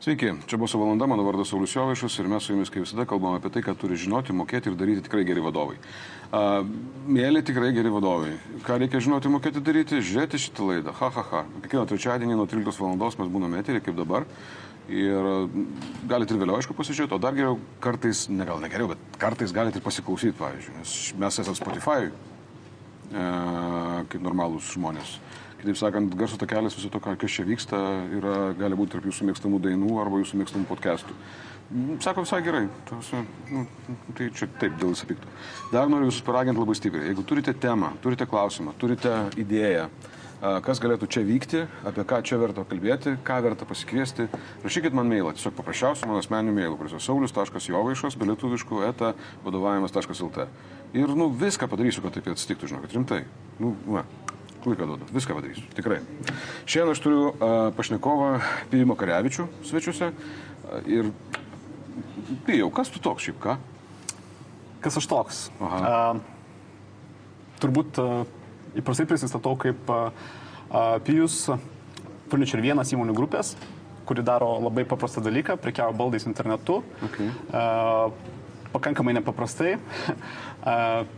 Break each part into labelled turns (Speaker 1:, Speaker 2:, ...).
Speaker 1: Sveiki, čia bus valanda, mano vardas Saulis Jovaišas ir mes su jumis kaip visada kalbame apie tai, ką turi žinoti, mokėti ir daryti tikrai geri vadovai. Uh, mėly tikrai geri vadovai. Ką reikia žinoti, mokėti daryti? Žiūrėti šitą laidą. Ha, ha, ha. Kiekvieną trečiadienį nuo 13 val. mes būname eterį kaip dabar. Ir galite ir vėliau, aišku, pasižiūrėti, o dar geriau kartais, ne gal ne geriau, bet kartais galite ir pasiklausyti, pavyzdžiui, nes mes esame Spotify, e, kaip normalūs žmonės. Kitaip sakant, garso takelis viso to, kas čia vyksta, yra, gali būti tarp jūsų mėgstamų dainų arba jūsų mėgstamų podcastų. Mm, sako visai gerai, tas, nu, tai čia taip dėl įsipiktų. Dar noriu jūsų paraginti labai stipriai. Jeigu turite temą, turite klausimą, turite idėją, kas galėtų čia vykti, apie ką čia verta kalbėti, ką verta pasikviesti, rašykit man mailą, tiesiog paprasčiausiu mano asmeniniu mailu, kuris yra saulis.jovaišas, belietuviškų eta vadovavimas.lt. Ir, nu, viską padarysiu, kad taip atsitiktų, žinokit, rimtai. Nu, va, Laiką duodu, viską padarysiu, tikrai. Šiandien aš turiu uh, pašnekovą Pijimą Karevičių svečiuose. Uh, ir Pijau, kas tu toks šiaip ką?
Speaker 2: Kas aš toks? Aha. Uh, turbūt uh, įprastai prisistatau kaip uh, Pijus Furniture vienas įmonių grupės, kuri daro labai paprastą dalyką, prekiavo baldais internetu. Okay. Uh, pakankamai nepaprastai. uh,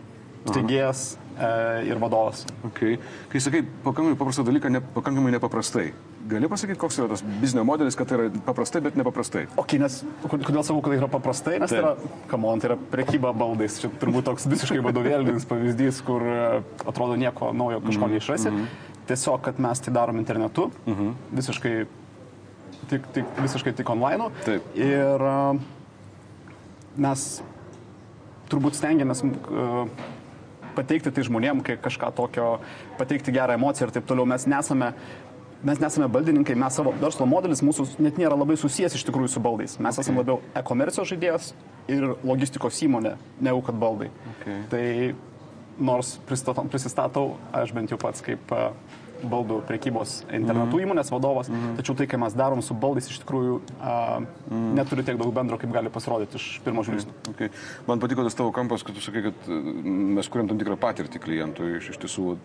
Speaker 2: steigėjas E, ir vadovas.
Speaker 1: Okay. Kai sakai pakankamai paprastą dalyką, ne, pakankamai nepaprastai, gali pasakyti, koks yra tas biznio modelis, kad tai yra paprastai, bet nepaprastai?
Speaker 2: Ok, nes kodėl sakau, kad tai yra paprastai, nes Taip. tai yra, kamon, tai yra prekyba baldais. Čia turbūt toks visiškai vadovėlinis pavyzdys, kur e, atrodo nieko naujo kažko mm -hmm. neišrasi. Mm -hmm. Tiesiog, kad mes tai darom internetu, mm -hmm. visiškai, tik, tik, visiškai tik online. Taip. Ir uh, mes turbūt stengiamės uh, pateikti tai žmonėm, kažką tokio, pateikti gerą emociją ir taip toliau. Mes nesame mes nesame baldininkai, mes savo verslo modelis mūsų net nėra labai susijęs iš tikrųjų su baldais. Mes okay. esame labiau e-komercijos žaidėjas ir logistikos įmonė, negu kad baldai. Okay. Tai nors prisistatau, aš bent jau pats kaip baldų prekybos internetu mm. įmonės vadovas, mm. tačiau tai, ką mes darom su baldais, iš tikrųjų a, mm. neturi tiek daug bendro, kaip gali pasirodyti iš pirmo žvilgsnio.
Speaker 1: Mm. Okay. Man patiko tas tavo kampas, kad tu sakai, kad mes kuriam tam tikrą patirtį klientui iš, iš tiesų.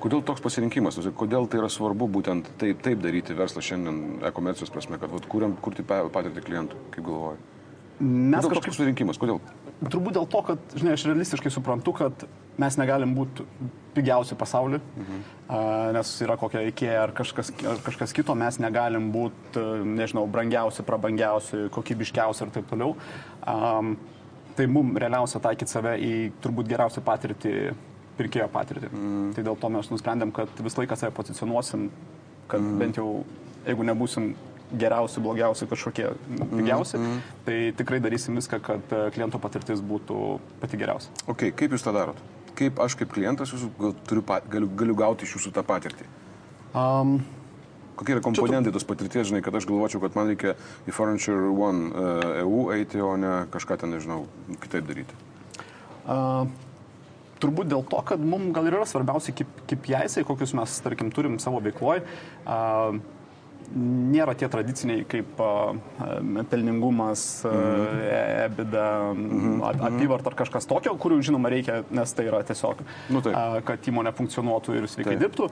Speaker 1: Kodėl toks pasirinkimas, kodėl tai yra svarbu būtent taip, taip daryti verslą šiandien e-komercijos prasme, kad vat, kuriam kurti patirtį klientų, kaip galvoji? Mes kažkaip... Toks pasirinkimas, kodėl?
Speaker 2: Turbūt dėl to, kad, žinai, aš realistiškai suprantu, kad mes negalim būti pigiausi pasaulyje, mhm. nes yra kokia IKEA ar kažkas, ar kažkas kito, mes negalim būti, nežinau, brangiausi, prabangiausi, kokybiškiausi ir taip toliau. Um, tai mums realiausia taikyti save į turbūt geriausią patirtį, pirkėjo patirtį. Mhm. Tai dėl to mes nusprendėm, kad visą laiką save pozicionuosim, kad mhm. bent jau, jeigu nebūsim geriausi, blogiausi, kažkokie pigiausi, mm -hmm. tai tikrai darysim viską, kad e, kliento patirtis būtų pati geriausia.
Speaker 1: Ok, kaip jūs tą darot? Kaip aš kaip klientas jūsų, turiu, galiu, galiu gauti iš jūsų tą patirtį? Um, Kokie yra komponentai tos patirties, žinai, kad aš galvočiau, kad man reikia į Furniture One uh, EU eiti, o ne kažką ten, nežinau, kitaip daryti? Uh,
Speaker 2: turbūt dėl to, kad mums gal ir yra svarbiausia kaip, kaip jaisai, kokius mes, tarkim, turim savo veikloje. Uh, nėra tie tradiciniai kaip pelningumas, mhm. EBITDA, mhm. apyvart ar kažkas tokio, kurių žinoma reikia, nes tai yra tiesiog, nu, taip. kad įmonė funkcionuotų ir sveikai taip. dirbtų,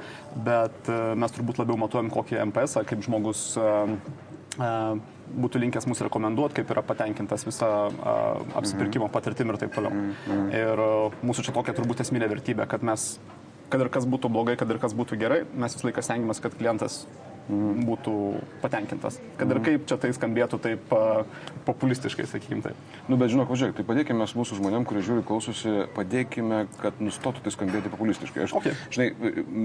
Speaker 2: bet mes turbūt labiau matuojam kokį MPS, kaip žmogus būtų linkęs mūsų rekomenduoti, kaip yra patenkintas visa apsipirkimo mhm. patirtim ir taip toliau. Ir mūsų čia tokia turbūt esminė vertybė, kad mes kad ir kas būtų blogai, kad ir kas būtų gerai, mes visą laiką stengiamės, kad klientas būtų patenkintas. Kad ir kaip čia tai skambėtų taip populistiškai, sakykim taip.
Speaker 1: Nu, bet žinok, važiuok, tai padėkime mūsų žmonėm, kurie žiūri, klausosi, padėkime, kad nustotų tai skambėti populistiškai. Aš, okay. Žinai,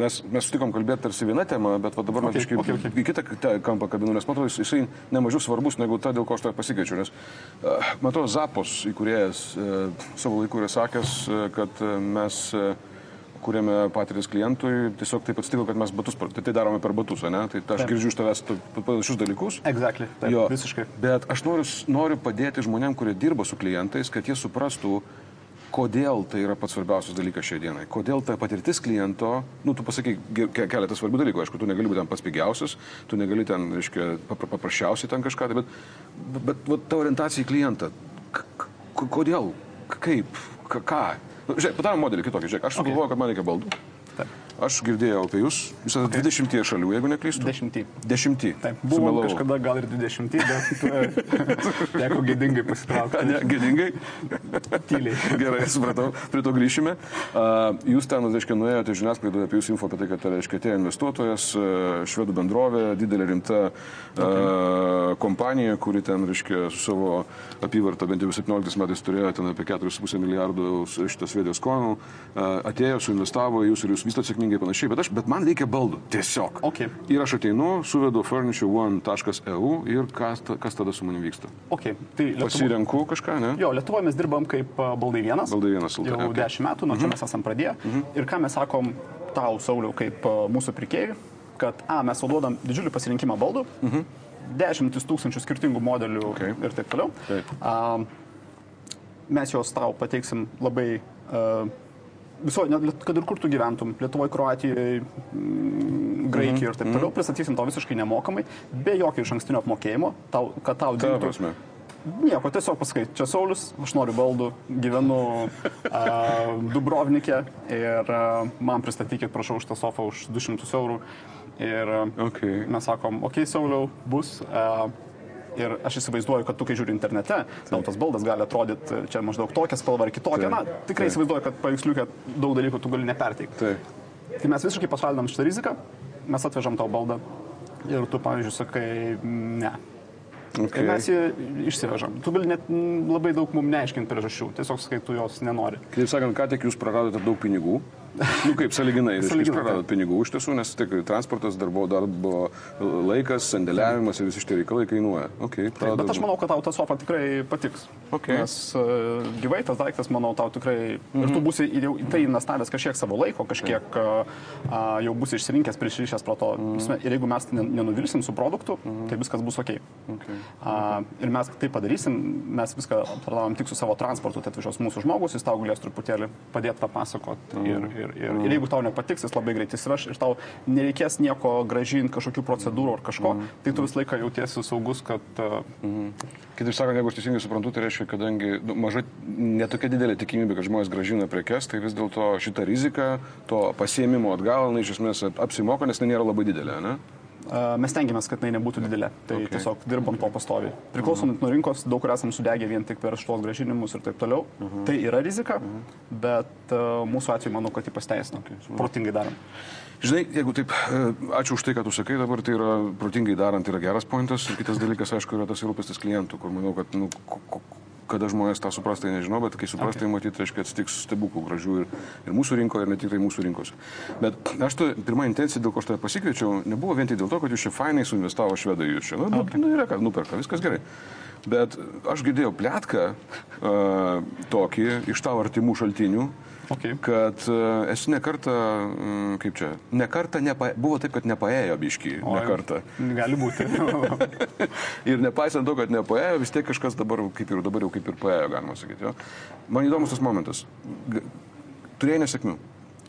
Speaker 1: mes, mes sutikom kalbėti tarsi vieną temą, bet va, dabar okay, man kažkaip okay, okay. į kitą kampą kabinu, nes matau, jisai nemažiau svarbus negu ta, dėl ko aš tą pasikeičiu. Nes, uh, matau, Zapos įkūrėjas uh, savo laiku yra sakęs, uh, kad uh, mes uh, kūrėme patirtis klientui, tiesiog taip atsitiko, kad mes batus, tai, tai darome per batus, ne? Tai aš taip. girdžiu iš tavęs panašius dalykus.
Speaker 2: Exactly, taip, jo, visiškai.
Speaker 1: Bet aš noriu, noriu padėti žmonėm, kurie dirba su klientais, kad jie suprastų, kodėl tai yra pats svarbiausias dalykas šiai dienai. Kodėl ta patirtis kliento, nu, tu pasakai keletą svarbių dalykų, aišku, tu negali būti ten pats pigiausias, tu negali ten, reiškia, paprasčiausiai ten kažką, tai, bet, bet, bet, bet ta orientacija į klientą, kodėl, kaip, ką, Nu, žiūrėk, padarom modelį kitokį. Žiūrėk, aš sugalvoju, okay. kad man reikia baldų. Taip. Aš girdėjau apie jūs, jūs esate 20 šalių, jeigu neklystu.
Speaker 2: Dešimtį.
Speaker 1: 10.
Speaker 2: Taip, buvo kažkada gal ir 20, bet e, teko gėdingai pasitraukti.
Speaker 1: Ne, gėdingai.
Speaker 2: Tyliai.
Speaker 1: Gerai, supratau, prie to grįšime. Uh, jūs ten, reiškia, nuėjote žiniasklaidoje apie jūsų info apie tai, kad, reiškia, atėjo investuotojas, uh, švedų bendrovė, didelė rimta okay. kompanija, kuri ten, reiškia, su savo apyvartą bent jau 17 metais turėjo ten apie 4,5 milijardų šitas švedijos kronų, atėjo, suinvestavo į jūs ir jūs vystote sėkmingai panašiai, bet, aš, bet man reikia baldų, tiesiog.
Speaker 2: Okay.
Speaker 1: Ir aš ateinu, suvedu furniture1.eu ir kas, kas tada su manim vyksta.
Speaker 2: Okay. Tai
Speaker 1: Lietuvo... Pasirenku kažką, ne?
Speaker 2: Jo, Lietuvoje mes dirbam kaip baldai vienas.
Speaker 1: Baldai vienas,
Speaker 2: jau okay. 10 metų, nuo čia mhm. mes esam pradėję. Mhm. Ir ką mes sakom tau, Sauliau, kaip mūsų pirkėjai, kad, a, mes suduodam didžiulį pasirinkimą baldų. Mhm dešimtis tūkstančių skirtingų modelių okay. ir taip toliau. Taip. Uh, mes juos tau pateiksim labai uh, viso, kad ir kur tu gyventum, Lietuvoje, Kroatijoje, Graikijoje mhm. ir taip toliau, mhm. pristatysim tau visiškai nemokamai, be jokio iš ankstinio apmokėjimo, tau, kad tau
Speaker 1: dirbtų.
Speaker 2: Nieko, tiesiog pasakai, čia Saulis, aš noriu baldų, gyvenu uh, Dubrovnikė ir uh, man pristatykit, prašau, šitą sofą už 200 eurų. Ir
Speaker 1: okay.
Speaker 2: mes sakom, okei, okay, Sauliau, bus. Uh, Ir aš įsivaizduoju, kad tu, kai žiūri internete, tau tas baldas gali atrodyti čia maždaug tokia spalva ar kitokia. Na, tikrai Taip. įsivaizduoju, kad paveiksliukė daug dalykų tu gali neperteikti.
Speaker 1: Taip.
Speaker 2: Tai mes visiškai pašalinam šitą riziką, mes atvežam tau baldą ir tu, pavyzdžiui, sakai, ne. Okay. Ir mes jį išsivežam. Tu gali net labai daug mums neaiškinti priežasčių, tiesiog sakai, tu jos nenori.
Speaker 1: Kitaip sakant, ką tik jūs praradote daug pinigų, nu kaip saliginai, jūs praradot pinigų iš tiesų, nes tik transportas, darbo, darbo laikas, sandėliavimas ir visi šitie reikalai kainuoja. Okay,
Speaker 2: Taip, bet aš manau, kad tau ta sofa tikrai patiks.
Speaker 1: Okay.
Speaker 2: Nes uh, gyvai tas daiktas, manau, tau tikrai... Mm -hmm. Ir tu mhm. būsi jau į tai investavęs kažkiek savo laiko, kažkiek uh, uh, jau būsi išsirinkęs, prisirišęs prie to. Mm -hmm. Ir jeigu mes nenuvilsim su produktu, mm -hmm. tai viskas bus ok. okay. Uh, ir mes tai padarysim, mes viską aptarnavom tik su savo transportu, tai atvažiuos mūsų žmogus, jis tau galės truputėlį padėti papasakoti. Mm -hmm. ir, ir, ir, mm. ir jeigu tau nepatiks, jis labai greitai įsiveš ir tau nereikės nieko gražinti, kažkokių procedūrų ar kažko, mm. tai tu visą laiką jautiesi saugus, kad...
Speaker 1: Mm. Kitaip sakant, jeigu aš teisingai suprantu, tai reiškia, kadangi nu, maža, netokia didelė tikimybė, kad žmonės gražina prekes, tai vis dėlto šita rizika, to pasiemimo atgal, na, iš esmės apsimoka, nes tai nėra labai didelė, ne?
Speaker 2: Mes tengiamės, kad tai nebūtų didelė. Tai okay. tiesiog dirbam to pastovi. Priklausomai nuo rinkos, daug kur esam sudegę vien tik per šitos gražinimus ir taip toliau. Uh mhm. -huh. Tai yra rizika, uh mhm. -huh. bet uh, mūsų atveju manau, kad jį pasteisina. Okay. Protingai darom.
Speaker 1: Žinai, jeigu taip, ačiū už tai, ką tu sakai dabar, tai yra protingai darant, yra geras pointas. Ir kitas dalykas, aišku, yra tas rūpestis klientų, kur manau, kad nu, kada žmonės tą supras, tai nežinau, bet kai supras, okay. tai matyti, reiškia, atsitiks stebuklų gražių ir, ir mūsų rinkoje, ir ne tik tai mūsų rinkose. Bet aš to, pirmą intenciją, dėl ko aš tave pasikviečiau, nebuvo vien tik dėl to, kad jūs čia fainai suinvestavo švedai jūs čia. Nu, nu okay. nu, yra ką, nuperka, viskas gerai. Bet aš girdėjau plėtką uh, tokį iš tavo artimų šaltinių,
Speaker 2: Okay.
Speaker 1: Kad uh, esi nekarta, um, kaip čia, nekarta, nepa, buvo taip, kad nepaėjo biški, nekarta.
Speaker 2: Gali būti.
Speaker 1: ir nepaisant to, kad nepaėjo, vis tiek kažkas dabar, kaip ir dabar jau kaip ir paėjo, galima sakyti. Jo. Man įdomus tas momentas. Turėjai nesėkmių.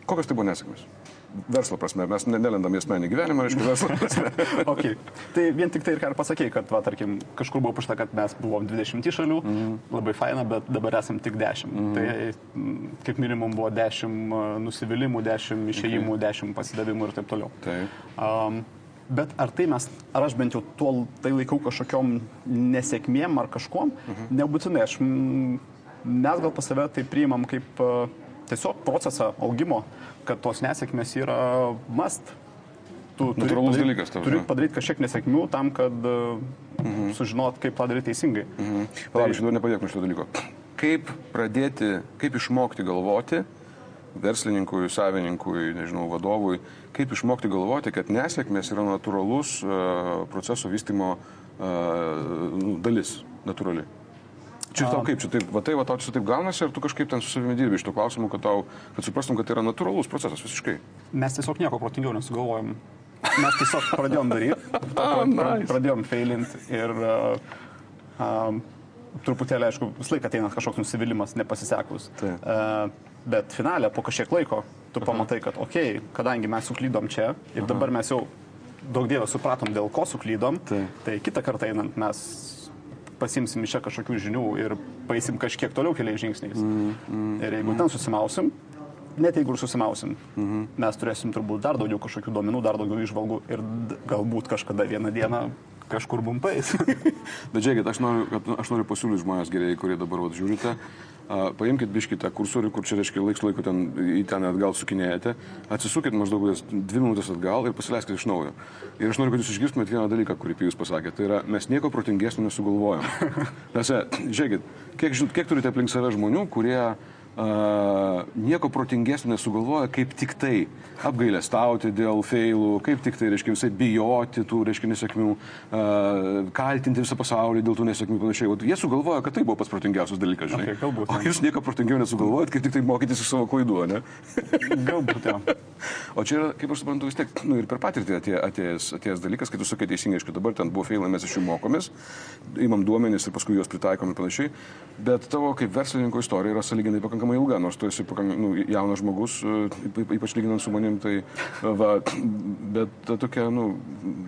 Speaker 1: Kokios tai buvo nesėkmės? Verslo prasme, mes nelendam į asmenį gyvenimą, reiškia verslo prasme.
Speaker 2: okay. Tai vien tik tai ir ką ir pasakėjai, kad, va, tarkim, kažkur buvo pašta, kad mes buvom 20 šalių, mm -hmm. labai faina, bet dabar esam tik 10. Mm -hmm. Tai kaip minimum buvo 10 nusivylimų, 10 išėjimų, okay. 10 pasidavimų ir taip toliau.
Speaker 1: Taip.
Speaker 2: Um, Bet ar tai mes, ar aš bent jau tuo tai laikau kažkokiom nesėkmėm ar kažkuom, mhm. nebūtinai. Aš, mes gal pas save tai priimam kaip uh, tiesiog procesą augimo, kad tos nesėkmės yra must.
Speaker 1: Tu turi padaryti, dalykas,
Speaker 2: turi padaryti kažkiek nesėkmių tam, kad mhm. sužinot, kaip tą daryti teisingai.
Speaker 1: Mhm. Palauk, tai... aš dar nepadėkau šito dalyko. Kaip pradėti, kaip išmokti galvoti verslininkui, savininkui, nežinau, vadovui, kaip išmokti galvoti, kad nesėkmės yra natūralus uh, proceso vystimo uh, dalis, natūrali. Čia tau kaip, čia taip, va tai, va tau čia taip gaunasi, ar tu kažkaip ten su savimi dirbi iš to klausimų, kad, tau, kad suprastum, kad tai yra natūralus procesas visiškai.
Speaker 2: Mes tiesiog nieko protingiau nesugalvojom. Mes tiesiog pradėjom daryti,
Speaker 1: oh, nice.
Speaker 2: pradėjom failinti ir uh, um, truputėlį, aišku, vis laik ateina kažkoks nusivylimas, nepasisekus. Tai. Uh, bet finale, po kažkiek laiko, tu Aha. pamatai, kad, okei, okay, kadangi mes suklydom čia ir Aha. dabar mes jau daug dievą supratom, dėl ko suklydom, tai, tai kitą kartą einant mes pasimsim iš čia kažkokių žinių ir paėsim kažkiek toliau keliais žingsniais. Mm, mm, ir jeigu mm. ten susimausim, net jeigu ir susimausim, mhm. mes turėsim turbūt dar daugiau kažkokių duomenų, dar daugiau išvalgų ir galbūt kažkada vieną dieną kažkur bumpais.
Speaker 1: Bet žiūrėkit, aš noriu, aš noriu pasiūlyti žmonės gerai, kurie dabar vat, žiūrite. Uh, paimkite biškitą kursorių, kur čia reiškia laiks laiko ten į ten atgal sukinėjate, atsisukit maždaug dvi minutės atgal ir pasileiskite iš naujo. Ir aš noriu, kad jūs išgirstumėte vieną dalyką, kurį jūs pasakėte. Tai yra, mes nieko protingesnio nesugalvojam. Nes, žiūrėkit, kiek, kiek turite aplink save žmonių, kurie Uh, nieko protingesnio nesugalvoja, kaip tik tai apgailę stauti dėl feilų, kaip tik tai, reiškia, visai bijoti tų, reiškia, nesėkmių, kaltinti visą pasaulį dėl tų nesėkmių panašiai. O jie sugalvoja, kad tai buvo pats protingiausias dalykas, žinai. Okay, galbūt. O jūs nieko protingiau nesugalvojat, kaip tik tai mokytis iš savo klaidų, ne?
Speaker 2: galbūt.
Speaker 1: O čia yra, kaip aš suprantu, vis tiek, nu, ir per patirtį atė, atėjęs, atėjęs dalykas, kai tu sakai teisingai, aišku, dabar ten buvo feilai, mes iš jų mokomės, imam duomenis ir paskui juos pritaikom ir panašiai, bet tavo kaip verslininko istorija yra saliginai pakankamai ilga, nors tu esi pakankamai nu, jaunas žmogus, e, ypač lyginant su manim, tai, e, va, bet ta tokia, nu,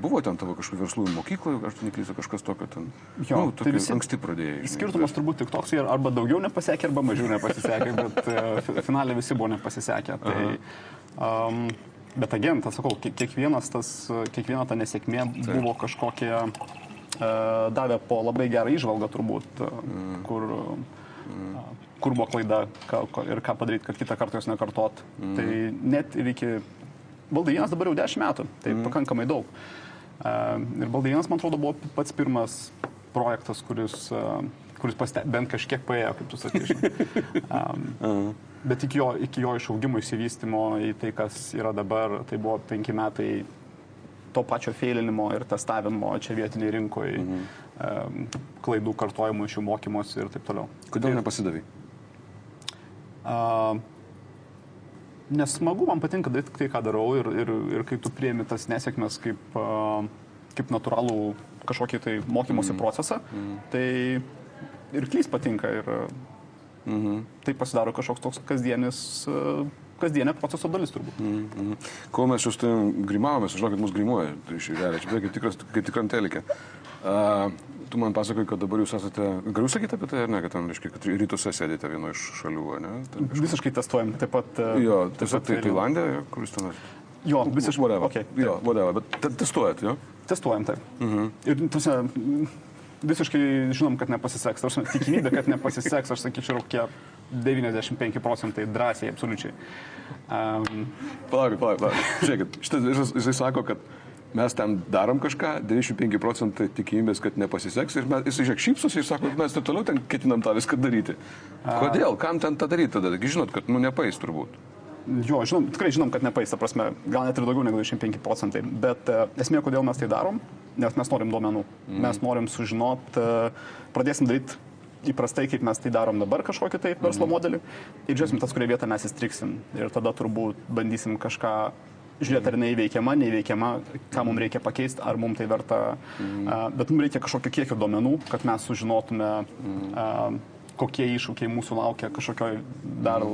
Speaker 1: buvo ten tavo kažkokių verslų mokykloje, aš neklysiu kažkas tokio ten. Jo, nu, tai visi anksti pradėjai.
Speaker 2: Skirtumas bet... turbūt tik toks, arba daugiau nepasisekė, arba mažiau nepasisekė, bet uh, finale visi buvo nepasisekę. Tai, um, Bet agentas, sakau, kiekvienas tas, kiekviena ta nesėkmė Taip. buvo kažkokia, uh, davė po labai gerą išvalgą turbūt, uh, mm. kur mm kur buvo klaida ką, ir ką padaryti, kad kitą kartą jos nekartot. Mm. Tai net ir iki Baldainas dabar jau 10 metų, tai mm. pakankamai daug. Uh, ir Baldainas, man atrodo, buvo pats pirmas projektas, kuris, uh, kuris paste, bent kažkiek paėjo, kaip tu sakai. um, uh. Bet iki jo, iki jo išaugimo, įsivystimo į tai, kas yra dabar, tai buvo penki metai to pačio feilinimo ir testavimo čia vietiniai rinkoje, mhm. klaidų kartojimo iš jų mokymosi ir taip toliau.
Speaker 1: Kodėl nepasidavai?
Speaker 2: Uh, nes smagu, man patinka daryti tai, ką darau ir, ir, ir kai tu prieimi tas nesėkmes kaip, uh, kaip natūralų kažkokį tai mokymosi mm. procesą, mm. tai ir klys patinka ir mm -hmm. tai pasidaro kažkoks toks kasdienis uh, kasdienė proceso dalis turbūt. Mm -hmm.
Speaker 1: Kol mes jūs ten grimavomės, žinokit, mus grimuoja, tai iš realiai, čia kaip, tikras, kaip tikram telikė. Uh, tu man pasakoji, kad dabar jūs esate, galiu sakyti apie tai, ar ne, kad ten, reiškia, kad rytuose sėdite vieno iš šalių, ne?
Speaker 2: Ten, kažkur... Visiškai testuojam, taip pat.
Speaker 1: Uh, jo, tiesiog tai Tailandė, kuris ten.
Speaker 2: Jo, visiškai.
Speaker 1: Whatever.
Speaker 2: Okay,
Speaker 1: taip. jo, whatever, bet testuojat, jo?
Speaker 2: Testuojam, taip. Mhm. Ir, tuose, visiškai žinom, kad nepasiseks. Aš tikimybė, kad nepasiseks, aš sakyčiau, kokie 95 procentai drąsiai, absoliučiai. Um,
Speaker 1: palauk, palauk, palauk. Žiūrėkit, šitas jisai sako, kad mes ten darom kažką, 95 procentai tikimybės, kad nepasiseks ir mes, jis žiūrėk šypsosi ir sako, mes ir toliau ten ketinam tą viską daryti. Kodėl? Kam ten tą daryti tada? Žinot, kad nu nepais turbūt.
Speaker 2: Jo, žinom, tikrai žinom, kad nepais, ta prasme, gal net ir daugiau negu 25 procentai. Bet uh, esmė, kodėl mes tai darom, nes mes norim duomenų. Mm. Mes norim sužinot, uh, pradėsim daryti įprastai, kaip mes tai darom dabar, kažkokį tai verslo mhm. modelį. Ir žiūrėsim tas, kurioje vietoje mes įstriksim. Ir tada turbūt bandysim kažką žiūrėti, ar neįveikiama, neįveikiama, ką mums reikia pakeisti, ar mums tai verta. Mm. Uh, bet mums reikia kažkokio kiekio duomenų, kad mes sužinotume, mm. uh, kokie iššūkiai mūsų laukia kažkokio dar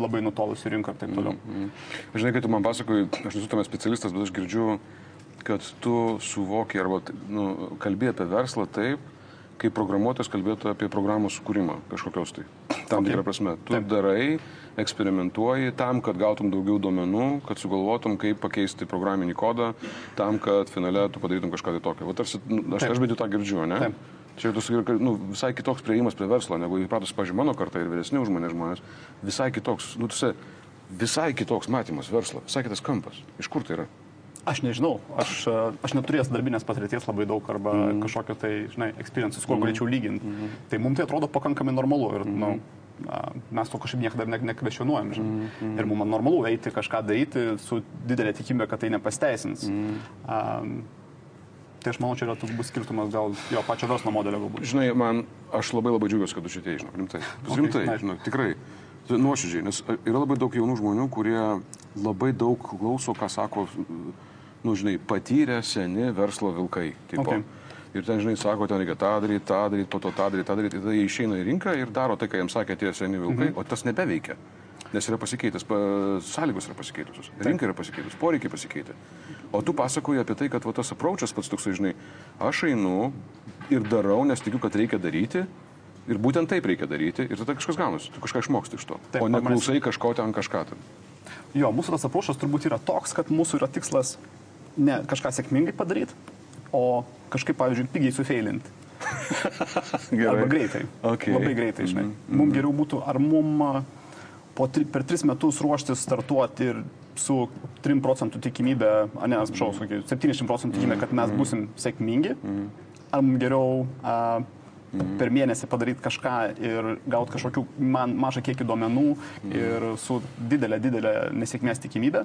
Speaker 2: labai nutolusių rinkų ir taip toliau. Mm.
Speaker 1: Žinai, kai tu man pasakoji, aš nesu tame specialistas, bet aš girdžiu, kad tu suvoki arba nu, kalbė apie verslą taip, kaip programuotojas kalbėtų apie programos sukūrimą kažkokios tai. Tam tikrą prasme. Tu Taip. darai, eksperimentuoji tam, kad gautum daugiau duomenų, kad sugalvotum, kaip pakeisti programinį kodą, tam, kad finale tu padarytum kažką tai tokio. Va, tarsi, nu, aš, Taip. aš bent jau tą girdžiu, ne? Taip. Čia tu sakai, nu, visai kitoks prieimas prie verslo, negu įpratus, pažiūrėjau, mano karta ir vyresni už mane žmonės. Visai kitoks, nu, tu visai kitoks matymas verslo, visai kitas kampas. Iš kur tai yra?
Speaker 2: Aš nežinau, aš, aš neturėjęs darbinės patirties labai daug arba mm. kažkokio tai, žinai, experiences, kuo mm. galėčiau lyginti. Mm. Tai mums tai atrodo pakankamai normalu ir, mm. nu, mes to kažkaip niekada ne, nekvesionuojam, žinai. Mm. Ir mums normalu eiti kažką daryti su didelė tikimybė, kad tai nepasteisins. Mm. Um, Tai aš manau, čia yra toks bus skirtumas gal jo pačio verslo modelio galbūt.
Speaker 1: Žinai, man, aš labai labai džiaugiuosi, kad tu šitie, žinau, rimtai. Okay, rimtai, žinau, tikrai. Nuoširdžiai, nes yra labai daug jaunų žmonių, kurie labai daug klauso, ką sako nu, žinai, patyrę seni verslo vilkai. Tipo. Okay. Ir ten, žinai, sako, ten reikia tą daryti, tą daryti, po to tą daryti, tą daryti. Tada jie išeina į rinką ir daro tai, ką jiems sakė tie seni vilkai, mhm. o tas nebeveikia. Nes yra pasikeitęs, pa, sąlygos yra pasikeitusios, rinka yra pasikeitusi, poreikiai pasikeitė. O tu pasakoji apie tai, kad va, tas apraučias pats toksai, žinai, aš einu ir darau, nes tikiu, kad reikia daryti. Ir būtent taip reikia daryti ir tada kažkas gaunasi, tu kažką išmoksti iš to.
Speaker 2: Taip,
Speaker 1: o ne klausai kažko ten kažką ten.
Speaker 2: Jo, mūsų tas aprošas turbūt yra toks, kad mūsų yra tikslas ne kažką sėkmingai padaryti, o kažkaip, pavyzdžiui, pigiai sufeilinti. Arba greitai.
Speaker 1: Okay.
Speaker 2: Labai greitai, žinai. Mm -hmm. Mums geriau būtų, ar mums po tri, per tris metus ruoštis startuoti ir su 3 procentų tikimybė, ne, atsiprašau, mm -hmm. 70 procentų tikimybė, kad mes būsim sėkmingi, mm ar mums geriau a, per mėnesį padaryti kažką ir gauti kažkokių man, mažą kiekį duomenų ir su didelė, didelė nesėkmės tikimybė,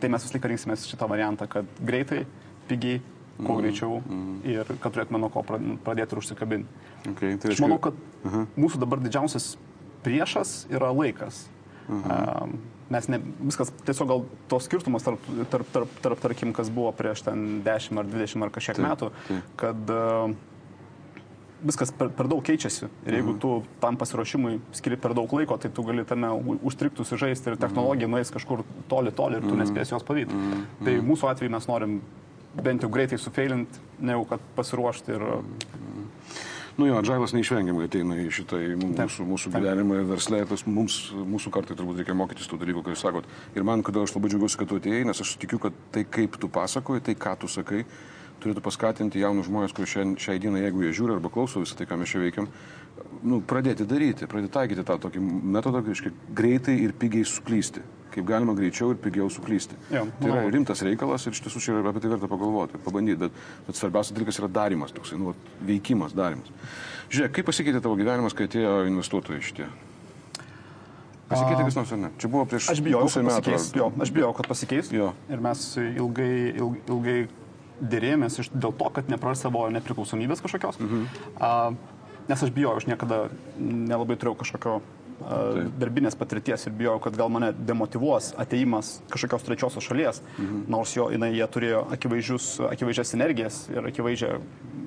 Speaker 2: tai mes vis laik rinksimės šitą variantą, kad greitai, pigiai, kuo greičiau ir kad turėtume nuo ko pra- pradėti ir užsikabinti.
Speaker 1: Okay, tai
Speaker 2: Aš manau, kad mūsų dabar didžiausias priešas yra laikas. Um, Mes ne, viskas, tiesiog gal tos skirtumas tarp, tarp, tarp, tarp, tarkim, kas buvo prieš ten 10 ar 20 ar kažkiek
Speaker 1: Taip,
Speaker 2: metų,
Speaker 1: taip.
Speaker 2: kad uh, viskas per, per daug keičiasi. Ir jeigu tu tam pasiruošimui skiri per daug laiko, tai tu gali tame užstrikti, sužaisti ir technologija nueis kažkur toli, toli ir tu nespėsi jos pavyti. Tai mūsų atveju mes norim bent jau greitai sufeilinti, ne jau kad pasiruošti ir
Speaker 1: Nu jo, Džailas neišvengiamai ateina į šitą į mūsų, mūsų gyvenimą ir verslę. Tas mums, mūsų kartai turbūt reikia mokytis tų dalykų, ką jūs sakot. Ir man, kodėl aš labai džiaugiuosi, kad tu atėjai, nes aš tikiu, kad tai, kaip tu pasakoji, tai, ką tu sakai, turėtų paskatinti jaunus žmonės, kurie šiai, šiai dienai, jeigu jie žiūri arba klauso visą tai, ką mes čia veikiam, nu, pradėti daryti, pradėti taikyti tą tokį metodą, reiškia, greitai ir pigiai suklysti. Kaip galima greičiau ir pigiau suklysti.
Speaker 2: Jo,
Speaker 1: tai yra rimtas reikalas ir iš tiesų čia apie tai verta pagalvoti, pabandyti, bet, bet svarbiausias dalykas yra darimas, toksai, nu, veikimas, darimas. Žiūrėk, kaip pasikeitė tavo gyvenimas, kai atėjo investuotojai šitie? Pasikeitė kas nors ar ne? Čia buvo prieš
Speaker 2: Aš bijau, kad pasikeis. Jo, aš bijau, kad pasikeis.
Speaker 1: Jo.
Speaker 2: Ir mes ilgai, ilgai dėrėjomės iš, dėl to, kad nepraras savo nepriklausomybės kažkokios. Mhm. A, nes aš bijau, aš niekada nelabai turėjau kažkokio a, darbinės patirties ir bijau, kad gal mane demotivuos ateimas kažkokios trečiosios šalies, mhm. nors jo, jinai, jie turėjo akivaizdžias energijas ir akivaizdžią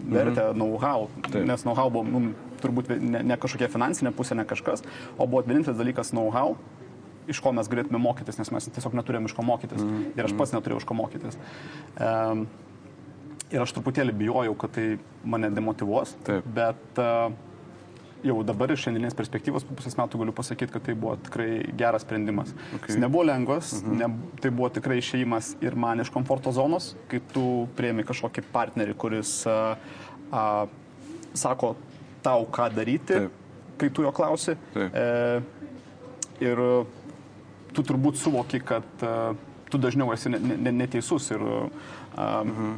Speaker 2: vertę, mhm. know-how,
Speaker 1: Taip.
Speaker 2: nes know-how buvo mum, turbūt ne, ne kažkokia finansinė pusė, ne kažkas, o buvo vienintelis dalykas know-how, iš ko mes galėtume mokytis, nes mes tiesiog neturėjom iš ko mokytis. Mm. Ir aš pats neturėjau iš ko mokytis. Um, ir aš truputėlį bijojau, kad tai mane demotivuos.
Speaker 1: Taip.
Speaker 2: Bet uh, jau dabar iš šiandieninės perspektyvos po pusės metų galiu pasakyti, kad tai buvo tikrai geras sprendimas.
Speaker 1: Okay.
Speaker 2: Jis nebuvo lengvas, mhm. ne, tai buvo tikrai išėjimas ir man iš komforto zonos, kai tu prieimi kažkokį partnerį, kuris uh, uh, sako tau, ką daryti,
Speaker 1: Taip.
Speaker 2: kai tu jo klausi.
Speaker 1: Taip.
Speaker 2: E, ir uh, tu turbūt suvoki, kad uh, tu dažniau esi ne, ne, neteisus ir uh, mhm.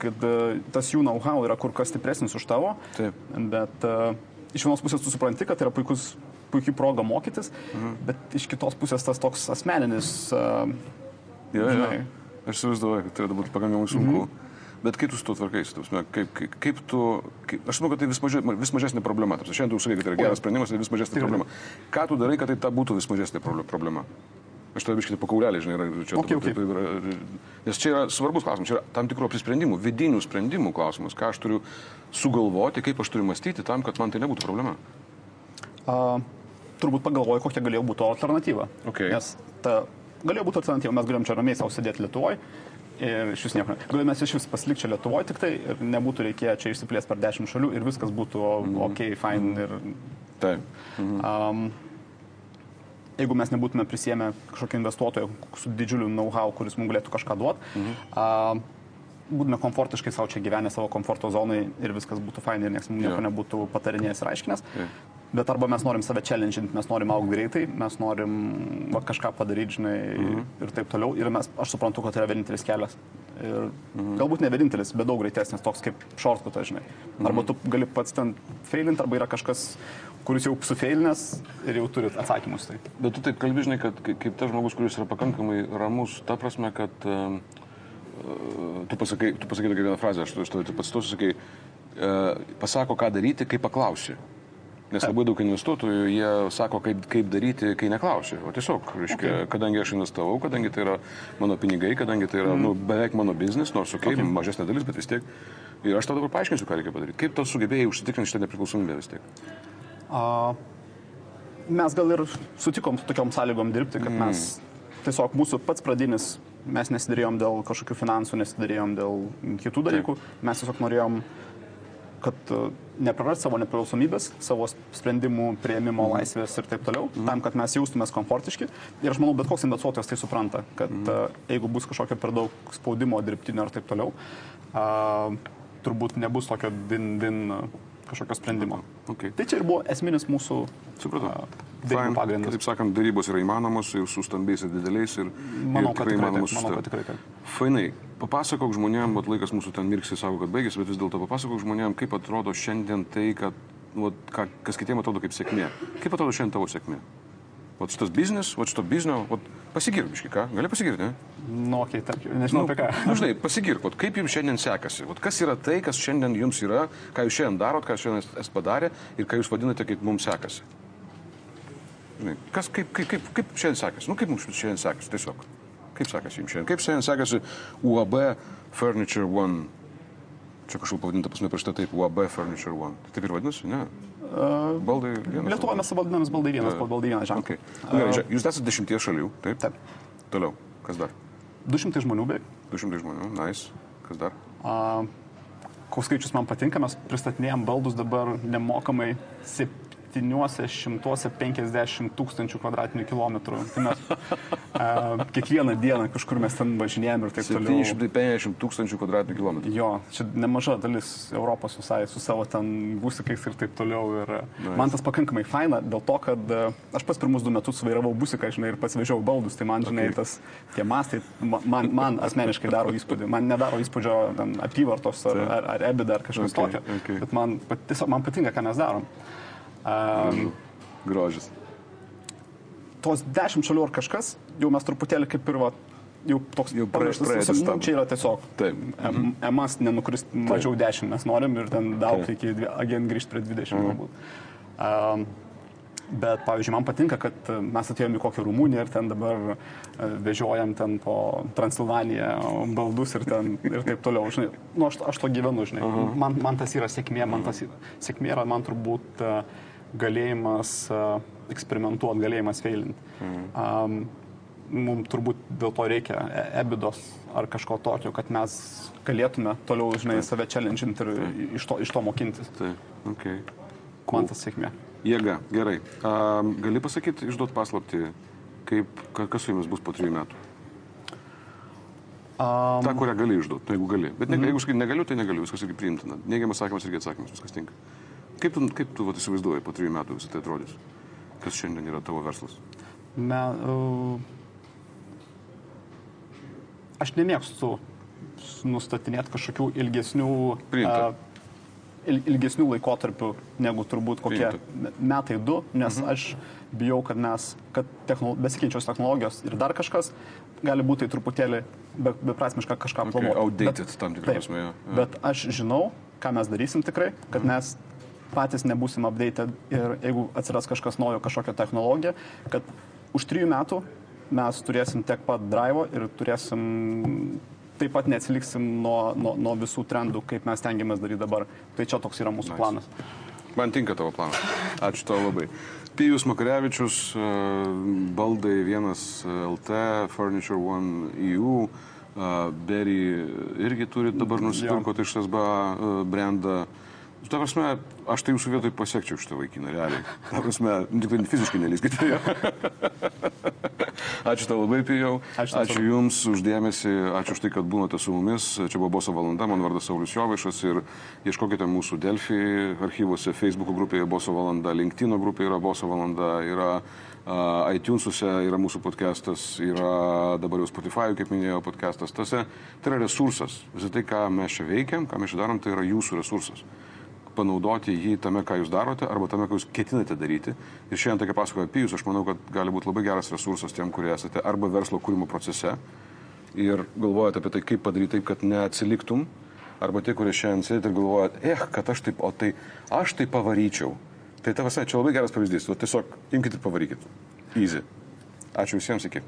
Speaker 2: Kad uh, tas jų know-how yra kur kas stipresnis už tavo.
Speaker 1: Taip.
Speaker 2: Bet uh, iš vienos pusės tu supranti, kad tai yra puikus, puikiai proga mokytis, mhm. bet iš kitos pusės tas toks asmeninis. Uh,
Speaker 1: Jo, jo. Aš įsivaizduoju, kad tai yra būtų pakankamai sunku. Mhm. Bet kaip tu su tuo tvarkaisi? Kaip, kaip, kaip tu, kaip, aš manau, kad tai vis, mažia, vis mažesnė problema. Ta prasme, Šiandien tu sakai, kad tai yra geras sprendimas, tai vis mažesnė problema. Ką tu darai, kad tai ta būtų vis mažesnė proble- problema? Aš tave biškite pakaulelį, žinai, ir čia
Speaker 2: Okay, okay.
Speaker 1: taip yra- Nes čia yra svarbus klausimas, čia yra tam tikrų apsisprendimų, vidinių sprendimų klausimas, ką aš turiu sugalvoti, kaip aš turiu mąstyti tam, kad man tai nebūtų problema.
Speaker 2: uh, turbūt pagalvoju, kokia galėjo būti alternatyva.
Speaker 1: Okay.
Speaker 2: Nes ta galėjo būti alternatyva, mes galėjom čia ramiai savo sėdėti Lietuvoje. Ir iš vis nieko. mes iš vis pasilikti čia Lietuvoje tik tai ir nebūtų reikėję čia išsiplėsti per dešimt šalių ir viskas būtų mm. ok, fine. Ir,
Speaker 1: Taip.
Speaker 2: um, jeigu mes nebūtume prisėmę kažkokio investuotojo su didžiuliu know-how, kuris mums galėtų kažką duoti, mm. uh, būtume komfortiškai savo čia gyvenę savo komforto zonai ir viskas būtų fine ir niekas mums nieko nebūtų patarinėjęs ir aiškinęs.
Speaker 1: Jo.
Speaker 2: Bet arba mes norim save challenge'inti, mes norim augti greitai, mes norim va, kažką padaryti, žinai, mhm. ir taip toliau. Ir mes, aš suprantu, kad tai yra vienintelis kelias. Ir mhm. galbūt ne vienintelis, bet daug greitesnis, toks kaip shortcutas, žinai. Arba tu gali pats ten failinti, arba yra kažkas, kuris jau sufeilinęs ir jau turi atsakymus. Tai.
Speaker 1: Bet tu taip kalbi, žinai, kad kai- kaip tas žmogus, kuris yra pakankamai ramus, ta prasme, kad uh, tu pasakai, tu pasakai tokią vieną frazę, aš tu- aš tau pats tu sakai, uh, pasako, ką daryti, kai paklausi. Nes labai daug investuotojų, jie sako, kaip, kaip daryti, kai neklausia. O tiesiog, reiškia, okay. kadangi aš investavau, kadangi tai yra mano pinigai, kadangi tai yra mm. nu, beveik mano biznis, nors, okei, okay, okay. mažesnė dalis, bet vis tiek. Ir aš tau dabar paaiškinsiu, ką reikia padaryti. Kaip tu sugebėjai užsitikrinti šitą nepriklausomybę vis tiek?
Speaker 2: Mes gal ir sutikom su tokiom sąlygom dirbti, kad mm. mes tiesiog mūsų pats pradinis, mes nesidarėjom dėl kažkokių finansų, nesidarėjom dėl kitų dalykų, mes tiesiog norėjom kad e, neprarast savo nepriklausomybės, savo sprendimų prieimimo
Speaker 1: Mhm.
Speaker 2: laisvės ir taip toliau, tam, kad mes jaustumės komfortiški. Ir aš manau, bet koks investuotojas tai supranta, kad
Speaker 1: Mhm.
Speaker 2: uh, jeigu bus kažkokio per daug spaudimo dirbtinio ir taip toliau, uh, turbūt nebus tokio din-din kažkokio sprendimo.
Speaker 1: Okay.
Speaker 2: Tai čia ir buvo esminis mūsų pagrindas.
Speaker 1: Taip sakant, darybos yra įmanomos ir su stambiais ir dideliais. Ir,
Speaker 2: Manau,
Speaker 1: ir
Speaker 2: kad tikrai
Speaker 1: įmanomos
Speaker 2: tikrai taip.
Speaker 1: Fainai, papasakok žmonėm, vat laikas mūsų ten mirksi, sako, kad baigėsi, bet vis dėlto papasakok žmonėm, kaip atrodo šiandien tai, kad, vat, ką, kas kitiems atrodo kaip sėkmė. Kaip atrodo šiandien tavo sėkmė? Vat šitas biznis, vat šito biznio, vat pasigirbiškai, ką? Gali pasigirti, ne?
Speaker 2: Nu, okay, tarkim, nežinau apie ką.
Speaker 1: Nu, žinai, pasigirk, vat kaip jums šiandien sekasi. Vat kas yra tai, kas šiandien jums yra, ką jūs šiandien darot, ką šiandien esate padarę ir ką jūs vadinate, kaip mums sekasi. Žinai, kas, kaip, kaip, kaip, kaip šiandien sekasi? Nu, kaip mums šiandien sekasi, tiesiog. Kaip sekasi jums šiandien? Kaip šiandien sekasi UAB Furniture One? Čia kažkaip pavadinta pas mane prieš tai taip, UAB Furniture One. Tai taip ir vadinasi, ne? Baldai vienas.
Speaker 2: Lietuvoje mes vadinamės baldai vienas,
Speaker 1: Jo.
Speaker 2: baldai vienas ženklą.
Speaker 1: Okay. Nu, gerai, žiūrėk, jūs esate dešimties šalių, taip?
Speaker 2: Taip.
Speaker 1: Toliau, kas dar?
Speaker 2: 200 žmonių beveik.
Speaker 1: 200 žmonių, nice. Kas dar?
Speaker 2: A, koks skaičius man patinka, mes pristatinėjom baldus dabar nemokamai 750 tūkstančių kvadratinių kilometrų. Tai mes a, kiekvieną dieną kažkur mes ten važinėjom ir taip toliau.
Speaker 1: 750 tūkstančių kvadratinių kilometrų.
Speaker 2: Jo, čia nemaža dalis Europos visai su savo ten busikais ir taip toliau. Ir nice. Man tas pakankamai faina dėl to, kad aš pats pirmus du metus vairavau busiką, žinai, ir pats vežiau baldus, tai man, žinai,
Speaker 1: Okay.
Speaker 2: tas tie mastai, ma- man, man asmeniškai daro įspūdį. Man nedaro įspūdžio ten, apyvartos ar, ar, ar EBITDA ar kažkas
Speaker 1: okay,
Speaker 2: tokio.
Speaker 1: okay.
Speaker 2: Bet man, pat- tiesiog, man patinka, ką mes darom. Um,
Speaker 1: Grožis.
Speaker 2: tos dešimt šalių ar kažkas, jau mes truputėlį kaip ir va, jau toks
Speaker 1: Jau etapą.
Speaker 2: nu, Čia yra tiesiog
Speaker 1: Taip.
Speaker 2: em- emas nenukris mažiau 10 mes norim ir ten daug iki dvi- agent grįžti prie 20 galbūt. Um, bet, pavyzdžiui, man patinka, kad e, mes atėjome į kokią Rumuniją ir ten dabar e, vežiojam ten po Transilvaniją baldus ir, ten, ir taip toliau. Žinai, nu, aš, aš to gyvenu, žinai. Man, man tas yra sėkmė, man tas yra, sėkmė yra man turbūt e, galėjimas eksperimentuoti, galėjimas feilinti. Um, mums turbūt dėl to reikia e- ebidos ar kažko tokio, kad mes galėtume toliau, žinai, save challenge'inti ir iš to, iš to mokintis.
Speaker 1: Taip, ok.
Speaker 2: Man tas sėkmė.
Speaker 1: Jėga, gerai. A, gali pasakyti, išduot paslapti, kaip, ka- kas su jumis bus po trijų metų?
Speaker 2: Um,
Speaker 1: Ta, kurią gali išduoti, jeigu gali. Bet ne, mm. jeigu negaliu, tai negaliu, viskas irgi priimtina. Neigiamas atsakymas irgi atsakymas, viskas tinka. Kaip tu, kaip tu vat, įsivaizduoji po trijų metų visą tai atrodys? Kas šiandien yra tavo verslas?
Speaker 2: me, uh, aš nemėgstu nustatinėti kažkokių ilgesnių,
Speaker 1: Priimta.
Speaker 2: il, ilgesnių laikotarpių negu turbūt kokie
Speaker 1: Priimta.
Speaker 2: me- metai du, nes mhm. aš bijau, kad mes, kad technolo, besikeičios technologijos ir dar kažkas gali būti tai truputėlį be, beprasmiška kažką
Speaker 1: Okay,
Speaker 2: planuoti.
Speaker 1: outdated tam tikrą prasme.
Speaker 2: Bet aš žinau, ką mes darysim tikrai, kad
Speaker 1: Mhm.
Speaker 2: mes patys nebūsim updated ir jeigu atsiras kažkas naujo, kažkokia technologija, kad už trijų metų mes turėsim tiek pat drive ir turėsim taip pat neatsiliksim nuo, nuo, nuo visų trendų, kaip mes tengiamės daryti dabar. Tai čia toks yra mūsų
Speaker 1: Nice.
Speaker 2: planas.
Speaker 1: Man tinka tavo planas. Ačiū tau labai. Pijus Makarevičius, e, Baldai 1 LT, Furniture One EU, e, Berry irgi turi dabar nusipirkoti iš SBA e, brandą. Ta prasme, aš tai jūsų vietoj pasiekčiau šitą vaikiną, realiai. Ta prasme, tik tai fiziškai nelyskite jo. Ačiū tau labai, Pijau.
Speaker 2: Ačiū.
Speaker 1: Ačiū Jums uždėmesį, ačiū už tai, kad buvote su mumis. Čia buvo Boso valanda, man vardas Saulis Jovaišas ir ieškokite mūsų Delfi archyvuose, Facebook grupėje Boso valanda, LinkedIn grupėje yra Boso valanda, yra uh, iTunesuose yra mūsų podcastas, yra dabar jau Spotify, kaip minėjau, podcastas. Tase, tai yra resursas. Visą tai, ką mes čia veikiam, ką mes čia darom, tai yra jūsų resursas panaudoti jį tame, ką jūs darote, arba tame, ką jūs ketinate daryti. Ir šiandien tokia pasakoja apie jūs, aš manau, kad gali būti labai geras resursas tiem, kurie esate arba verslo kūrimo procese ir galvojate apie tai, kaip padaryti taip, kad neatsiliktum, arba tie, kurie šiandien sėdite ir galvojate, eh, kad aš taip, o tai aš tai pavaryčiau. Tai tavas, čia labai geras pavyzdys, o tiesiog imkite ir pavarykit. Easy. Ačiū visiems, iki.